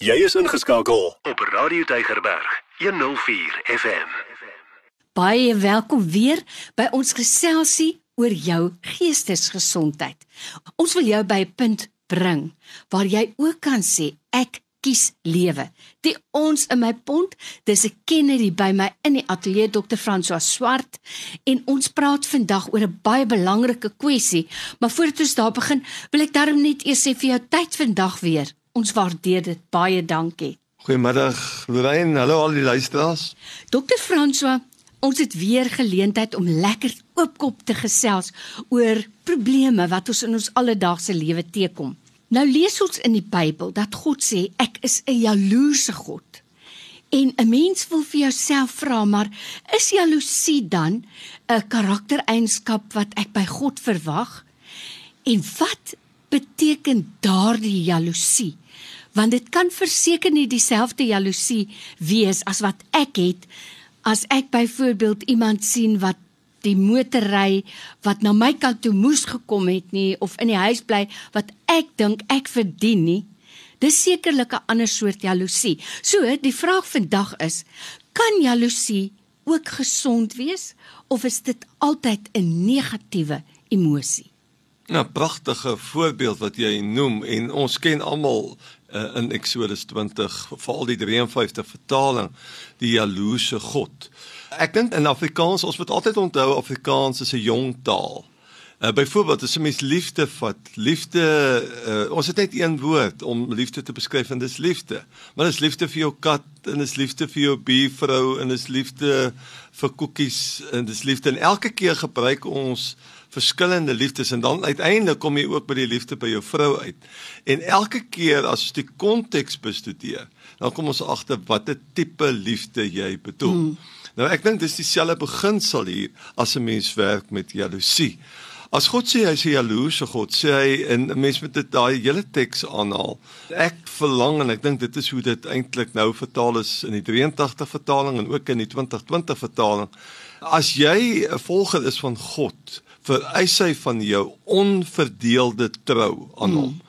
Jy is ingeskakel op Radio Tygerberg 104 FM. Baie welkom weer by ons geselsie oor jou geestesgesondheid. Ons wil jou by 'n punt bring waar jy ook kan sê ek kies lewe. Die ons in my pond, dis 'n Kennedy by my in die ateljee Dr. François Swart en ons praat vandag oor 'n baie belangrike kwessie, maar voordat ons daar begin, wil ek daarom net eers sê vir jou tyd vandag weer. Ons waardeer dit baie dankie. Goeiemiddag Lorraine, hallo al die luisteraars. Dr. François, ons het weer geleentheid om lekker oopkop te gesels oor probleme wat ons in ons alledaagse lewe teekom. Nou lees ons in die Bybel dat God sê ek is 'n jaloerse God. En 'n mens wil vir jouself vra, maar is jaloesie dan 'n karaktereienskap wat ek by God verwag? En wat beteken daardie jaloesie? Want dit kan verseker nie dieselfde jaloesie wees as wat ek het as ek byvoorbeeld iemand sien wat die motorry wat na my kant toe moes gekom het nie of in die huis bly wat ek dink ek verdien nie. Dis sekerlik 'n ander soort jaloesie. So, die vraag vandag is, kan jaloesie ook gesond wees of is dit altyd 'n negatiewe emosie? 'n nou, Pragtige voorbeeld wat jy noem en ons ken almal uh, in Eksodus 20 veral die 53 vertaling die jaloerse God. Ek dink in Afrikaans ons moet altyd onthou Afrikaans is 'n jong taal. Uh, byvoorbeeld as 'n mens liefde vat, liefde uh, ons het net een woord om liefde te beskryf en dis liefde. Maar dis liefde vir jou kat en dis liefde vir jou buurvrou en dis liefde vir koekies en dis liefde en elke keer gebruik ons verskillende liefdes en dan uiteindelik kom jy ook by die liefde by jou vrou uit. En elke keer as jy die konteks bestudeer, dan kom ons agter watter tipe liefde jy bedoel. Hmm. Nou ek dink dis dieselfde beginsel hier as 'n mens werk met jaloesie. As God sê hy is 'n jaloerse God, sê hy en 'n mens moet dit daai hele teks aanhaal. Ek verlang en ek dink dit is hoe dit eintlik nou vertaal is in die 83 vertaling en ook in die 2020 vertaling. As jy 'n volger is van God, vereis hy van jou onverdeelde trou aan hom. Hmm.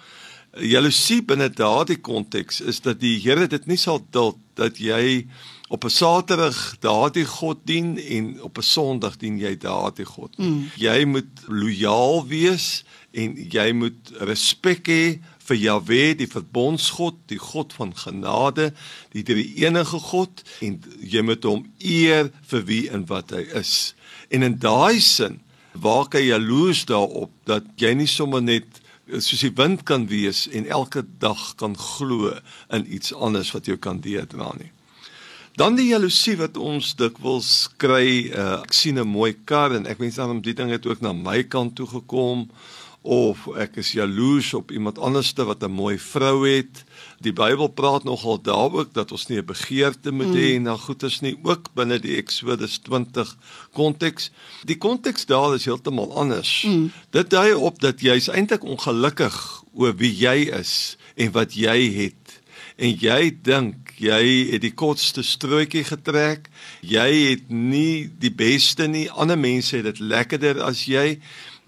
Jaloesie binne daardie konteks is dat die Here dit nie sal duld dat jy op 'n Saterdag daardie God dien en op 'n Sondag dien jy daardie God. Mm. Jy moet lojaal wees en jy moet respek hê vir Jahwe, die verbondsgod, die God van genade, die drie enige God en jy moet hom eer vir wie en wat hy is. En in daai sin waak hy jaloers daarop dat jy nie sommer net soos die wind kan wees en elke dag kan glo in iets anders wat jou kan deurdra nie. Dan die jaloesie wat ons dikwels kry, uh, ek sien 'n mooi kar en ek wens dan om die ding het ook na my kant toe gekom of ek is jaloers op iemand anderste wat 'n mooi vrou het. Die Bybel praat nogal daaroor dat ons nie 'n begeerte moet hê mm. na goeders nie, ook binne die Eksodus 20 konteks. Die konteks daar is heeltemal anders. Mm. Dit dui op dat jy is eintlik ongelukkig oor wie jy is en wat jy het en jy dink jy het die kortste strootjie getrek. Jy het nie die beste nie. Ander mense het dit lekkerder as jy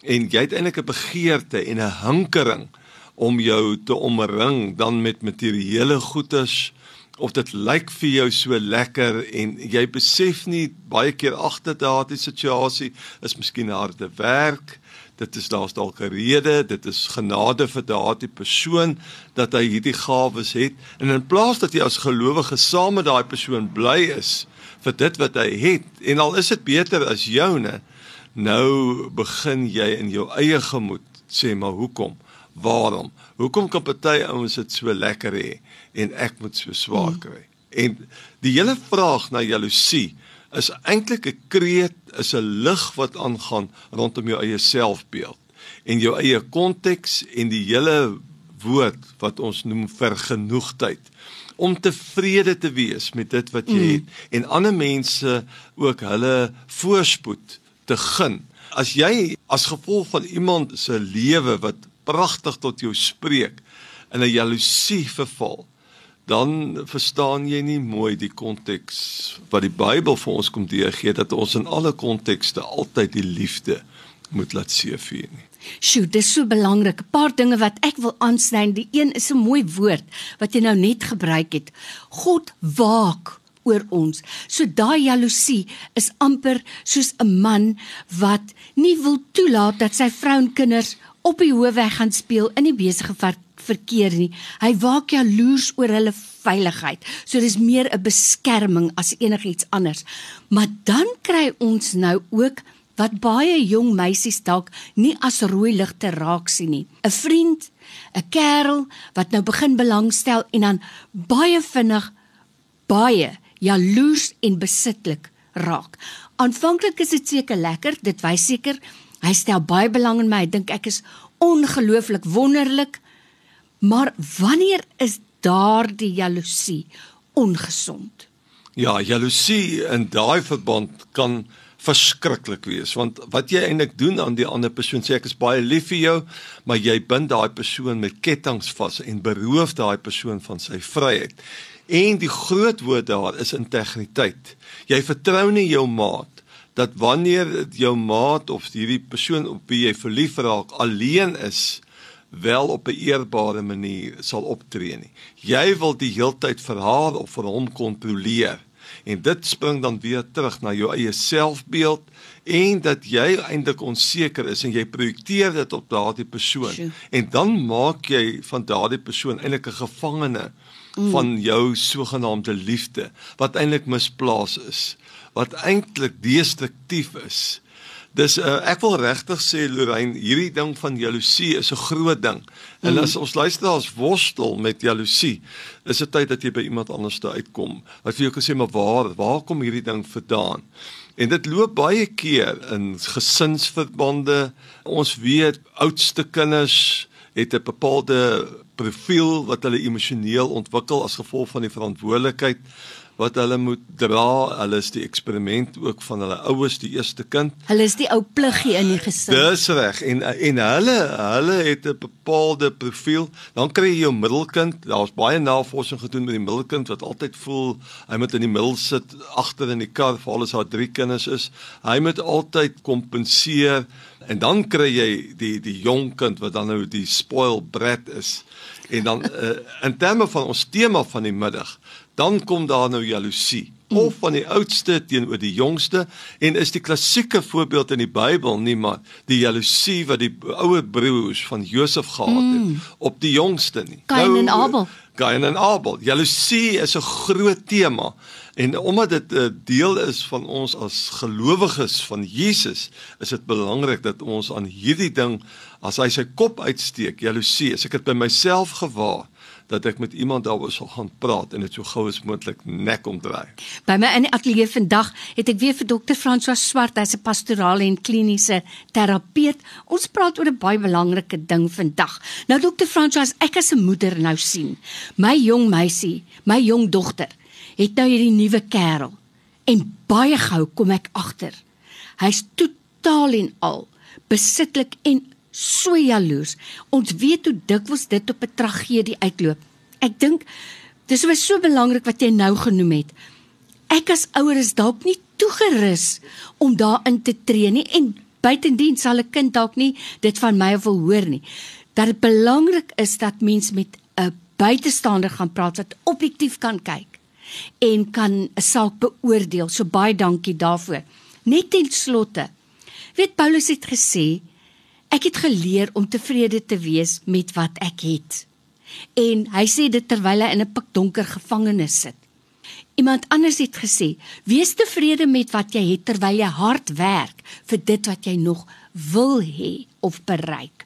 en jy het eintlik 'n begeerte en 'n hinkering om jou te omring dan met materiële goederes of dit lyk vir jou so lekker en jy besef nie baie keer agter daardie situasie is miskien harde werk dit is daar's dalk 'n rede, dit is genade vir daardie persoon dat hy hierdie gawes het en in plaas dat jy as gelowige saam met daai persoon bly is vir dit wat hy het en al is dit beter as joune, nou begin jy in jou eie gemoed sê maar hoekom? Waarom? Hoekom kan party ouens dit so lekker hê en ek moet so swaar kry? Hmm. En die hele vraag na jaloesie is eintlik 'n kreet, is 'n lig wat aangaan rondom jou eie selfbeeld en jou eie konteks en die hele woord wat ons noem vergenoegdheid om tevrede te wees met dit wat jy mm. het en ander mense ook hulle voorspoed te gun. As jy as gevolg van iemand se lewe wat pragtig tot jou spreek in 'n jaloesie verval, dan verstaan jy nie mooi die konteks wat die Bybel vir ons kom deurgee dat ons in alle kontekste altyd die liefde moet laat seevier nie. Sjoe, dis so belangrik. 'n Paar dinge wat ek wil aansny. Die een is 'n mooi woord wat jy nou net gebruik het. God waak oor ons. So daai jaloesie is amper soos 'n man wat nie wil toelaat dat sy vrou en kinders op die hoofweg gaan speel in die besige ver verkeer nie. Hy waak jaloers oor hulle veiligheid. So dis meer 'n beskerming as enigiets anders. Maar dan kry ons nou ook wat baie jong meisies dalk nie as rooi ligte raak sien nie. 'n Vriend, 'n kerel wat nou begin belangstel en dan baie vinnig baie jaloers en besitlik raak. Aanvanklik is dit seker lekker, dit wys seker hy stel baie belang in my. Hy dink ek is ongelooflik wonderlik. Maar wanneer is daardie jaloesie ongesond? Ja, jaloesie in daai verband kan verskriklik wees want wat jy eintlik doen aan die ander persoon sê ek is baie lief vir jou maar jy bind daai persoon met kettinge vas en beroof daai persoon van sy vryheid en die groot woord daar is integriteit jy vertrou nie jou maat dat wanneer jou maat of hierdie persoon op wie jy verlief raak alleen is wel op 'n eerbare manier sal optree nie jy wil die heeltyd vir haar of vir hom kontroleer en dit spring dan weer terug na jou eie selfbeeld en dat jy eintlik onseker is en jy projekteer dit op daardie persoon Sjoe. en dan maak jy van daardie persoon eintlik 'n gevangene mm. van jou sogenaamde liefde wat eintlik misplaas is wat eintlik destruktief is Dis uh, ek wil regtig sê Lorraine, hierdie ding van jaloesie is 'n groot ding. En mm. as ons luisteraars worstel met jaloesie, is dit tyd dat jy by iemand anders te uitkom. Wat vir jou gesê maar waar waar kom hierdie ding vandaan? En dit loop baie keer in gesinsverbande. Ons weet oudste kinders het 'n bepaalde profiel wat hulle emosioneel ontwikkel as gevolg van die verantwoordelikheid wat hulle moet dra. Hulle is die eksperiment ook van hulle ouers, die eerste kind. Hulle is die ou pluggie in die gesin. Dis reg. En en hulle hulle het 'n bepaalde profiel. Dan kry jy jou middelkind. Daar's baie navorsing gedoen met die middelkind wat altyd voel hy moet in die middel sit agter in die kar vir alles haar drie kinders is. Hy moet altyd kompenseer en dan kry jy die die jong kind wat dan nou die spoil brat is. En dan uh, in terme van ons tema van die middag dan kom daar nou jaloesie. Of van die oudste teenoor die jongste en is die klassieke voorbeeld in die Bybel nie maar die jaloesie wat die ouer broers van Josef gehad het mm. op die jongste nie. Kain en nou, Abel Kain en Abel. Jaloesie is 'n groot tema en omdat dit 'n deel is van ons as gelowiges van Jesus is dit belangrik dat ons aan hierdie ding as hy sy kop uitsteek jaloesie as ek dit by myself gewaar dat ek met iemand daaroor sal gaan praat en dit so gou as moontlik nek omdraai. By my in die ateljee vandag het ek weer vir dokter François Swart, hy's 'n pastorale en kliniese terapeut. Ons praat oor 'n baie belangrike ding vandag. Nou dokter François, ek as 'n moeder nou sien, my jong meisie, my jong dogter, het nou hierdie nuwe kerel en baie gou kom ek agter. Hy's totaal en al besitlik en so jaloers. Ons weet hoe dikwels dit op 'n tragedie uitloop. Ek dink dis was so belangrik wat jy nou genoem het. Ek as ouer is dalk nie toegerus om daarin te tree nie en buitendien sal 'n kind dalk nie dit van my wil hoor nie. Dat dit belangrik is dat mens met 'n buitestander gaan praat wat objektief kan kyk en kan 'n saak beoordeel. So baie dankie daarvoor. Net ten slotte. Weet Paulus het gesê Ek het geleer om tevrede te wees met wat ek het. En hy sê dit terwyl hy in 'n pikdonker gevangenis sit. Iemand anders het gesê: "Wees tevrede met wat jy het terwyl jy hard werk vir dit wat jy nog wil hê of bereik."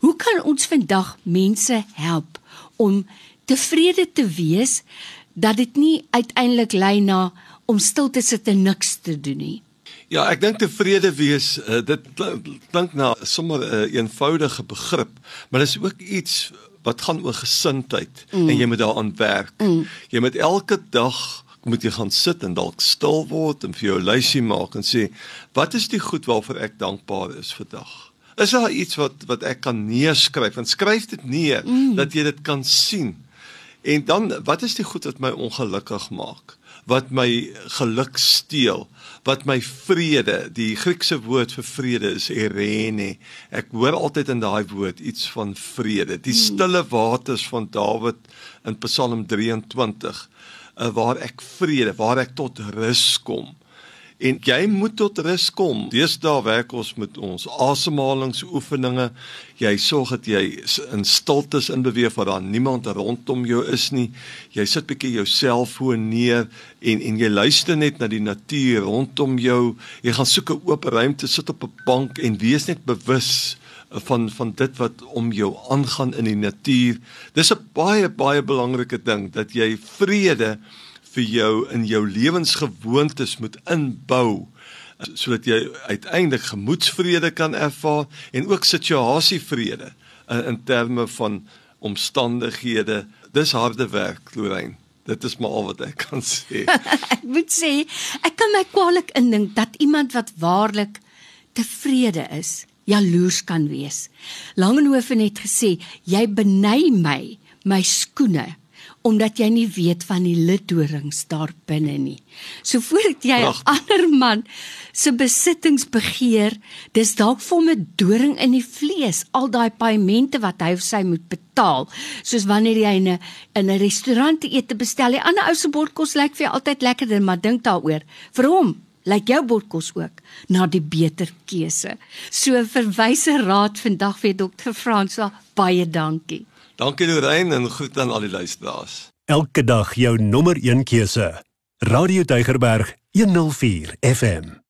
Hoe kan ons vandag mense help om tevrede te wees dat dit nie uiteindelik lei na om stil te sit en niks te doen nie? Ja, ek dink tevrede wees, uh, dit klink na sommer 'n uh, eenvoudige begrip, maar dit is ook iets wat gaan oor gesindheid mm. en jy moet daaraan werk. Mm. Jy moet elke dag moet jy gaan sit en dalk stil word en vir jou lysie maak en sê, wat is die goed waarvoor ek dankbaar is vandag? Is daar iets wat wat ek kan neerskryf? Want skryf dit neer mm. dat jy dit kan sien En dan wat is die goed wat my ongelukkig maak? Wat my geluk steel? Wat my vrede, die Griekse woord vir vrede is erene. Ek hoor altyd in daai woord iets van vrede. Die stille waters van Dawid in Psalm 23 uh, waar ek vrede, waar ek tot rus kom. En jy moet tot rus kom. Deesdae werk ons met ons asemhalingsoefeninge. Jy sorg dat jy in stiltes inbeweeg waar daar niemand rondom jou is nie. Jy sit bietjie jou selfoon neer en en jy luister net na die natuur rondom jou. Jy gaan soek 'n oop ruimte, sit op 'n bank en wees net bewus van van dit wat om jou aangaan in die natuur. Dis 'n baie baie belangrike ding dat jy vrede vir jou in jou lewensgewoontes moet inbou sodat jy uiteindelik gemoedsvrede kan ervaar en ook situasievrede in, in terme van omstandighede. Dis harde werk, Lorraine. Dit is maar al wat ek kan sê. ek moet sê, ek kan my kwaliek indink dat iemand wat waarlik tevrede is, jaloers kan wees. Langehoven het gesê, jy beny my my skoene omdat jy nie weet van die lidorings daar binne nie. So voordat jy 'n ander man se besittings begeer, dis dalk vir 'n doring in die vlees, al daai paemente wat hy of sy moet betaal, soos wanneer jy in 'n in 'n restaurant eet te bestel. Die ander ou se bordkos lyk vir jou altyd lekkerder, maar dink daaroor. Vir hom lyk jou bordkos ook na die beter keuse. So verwyse raad vandag vir dokter Fransa, baie dankie. Dankie Lorraine en groet aan al die luisteraars. Elke dag jou nommer 1 keuse. Radio Deugerberg 104 FM.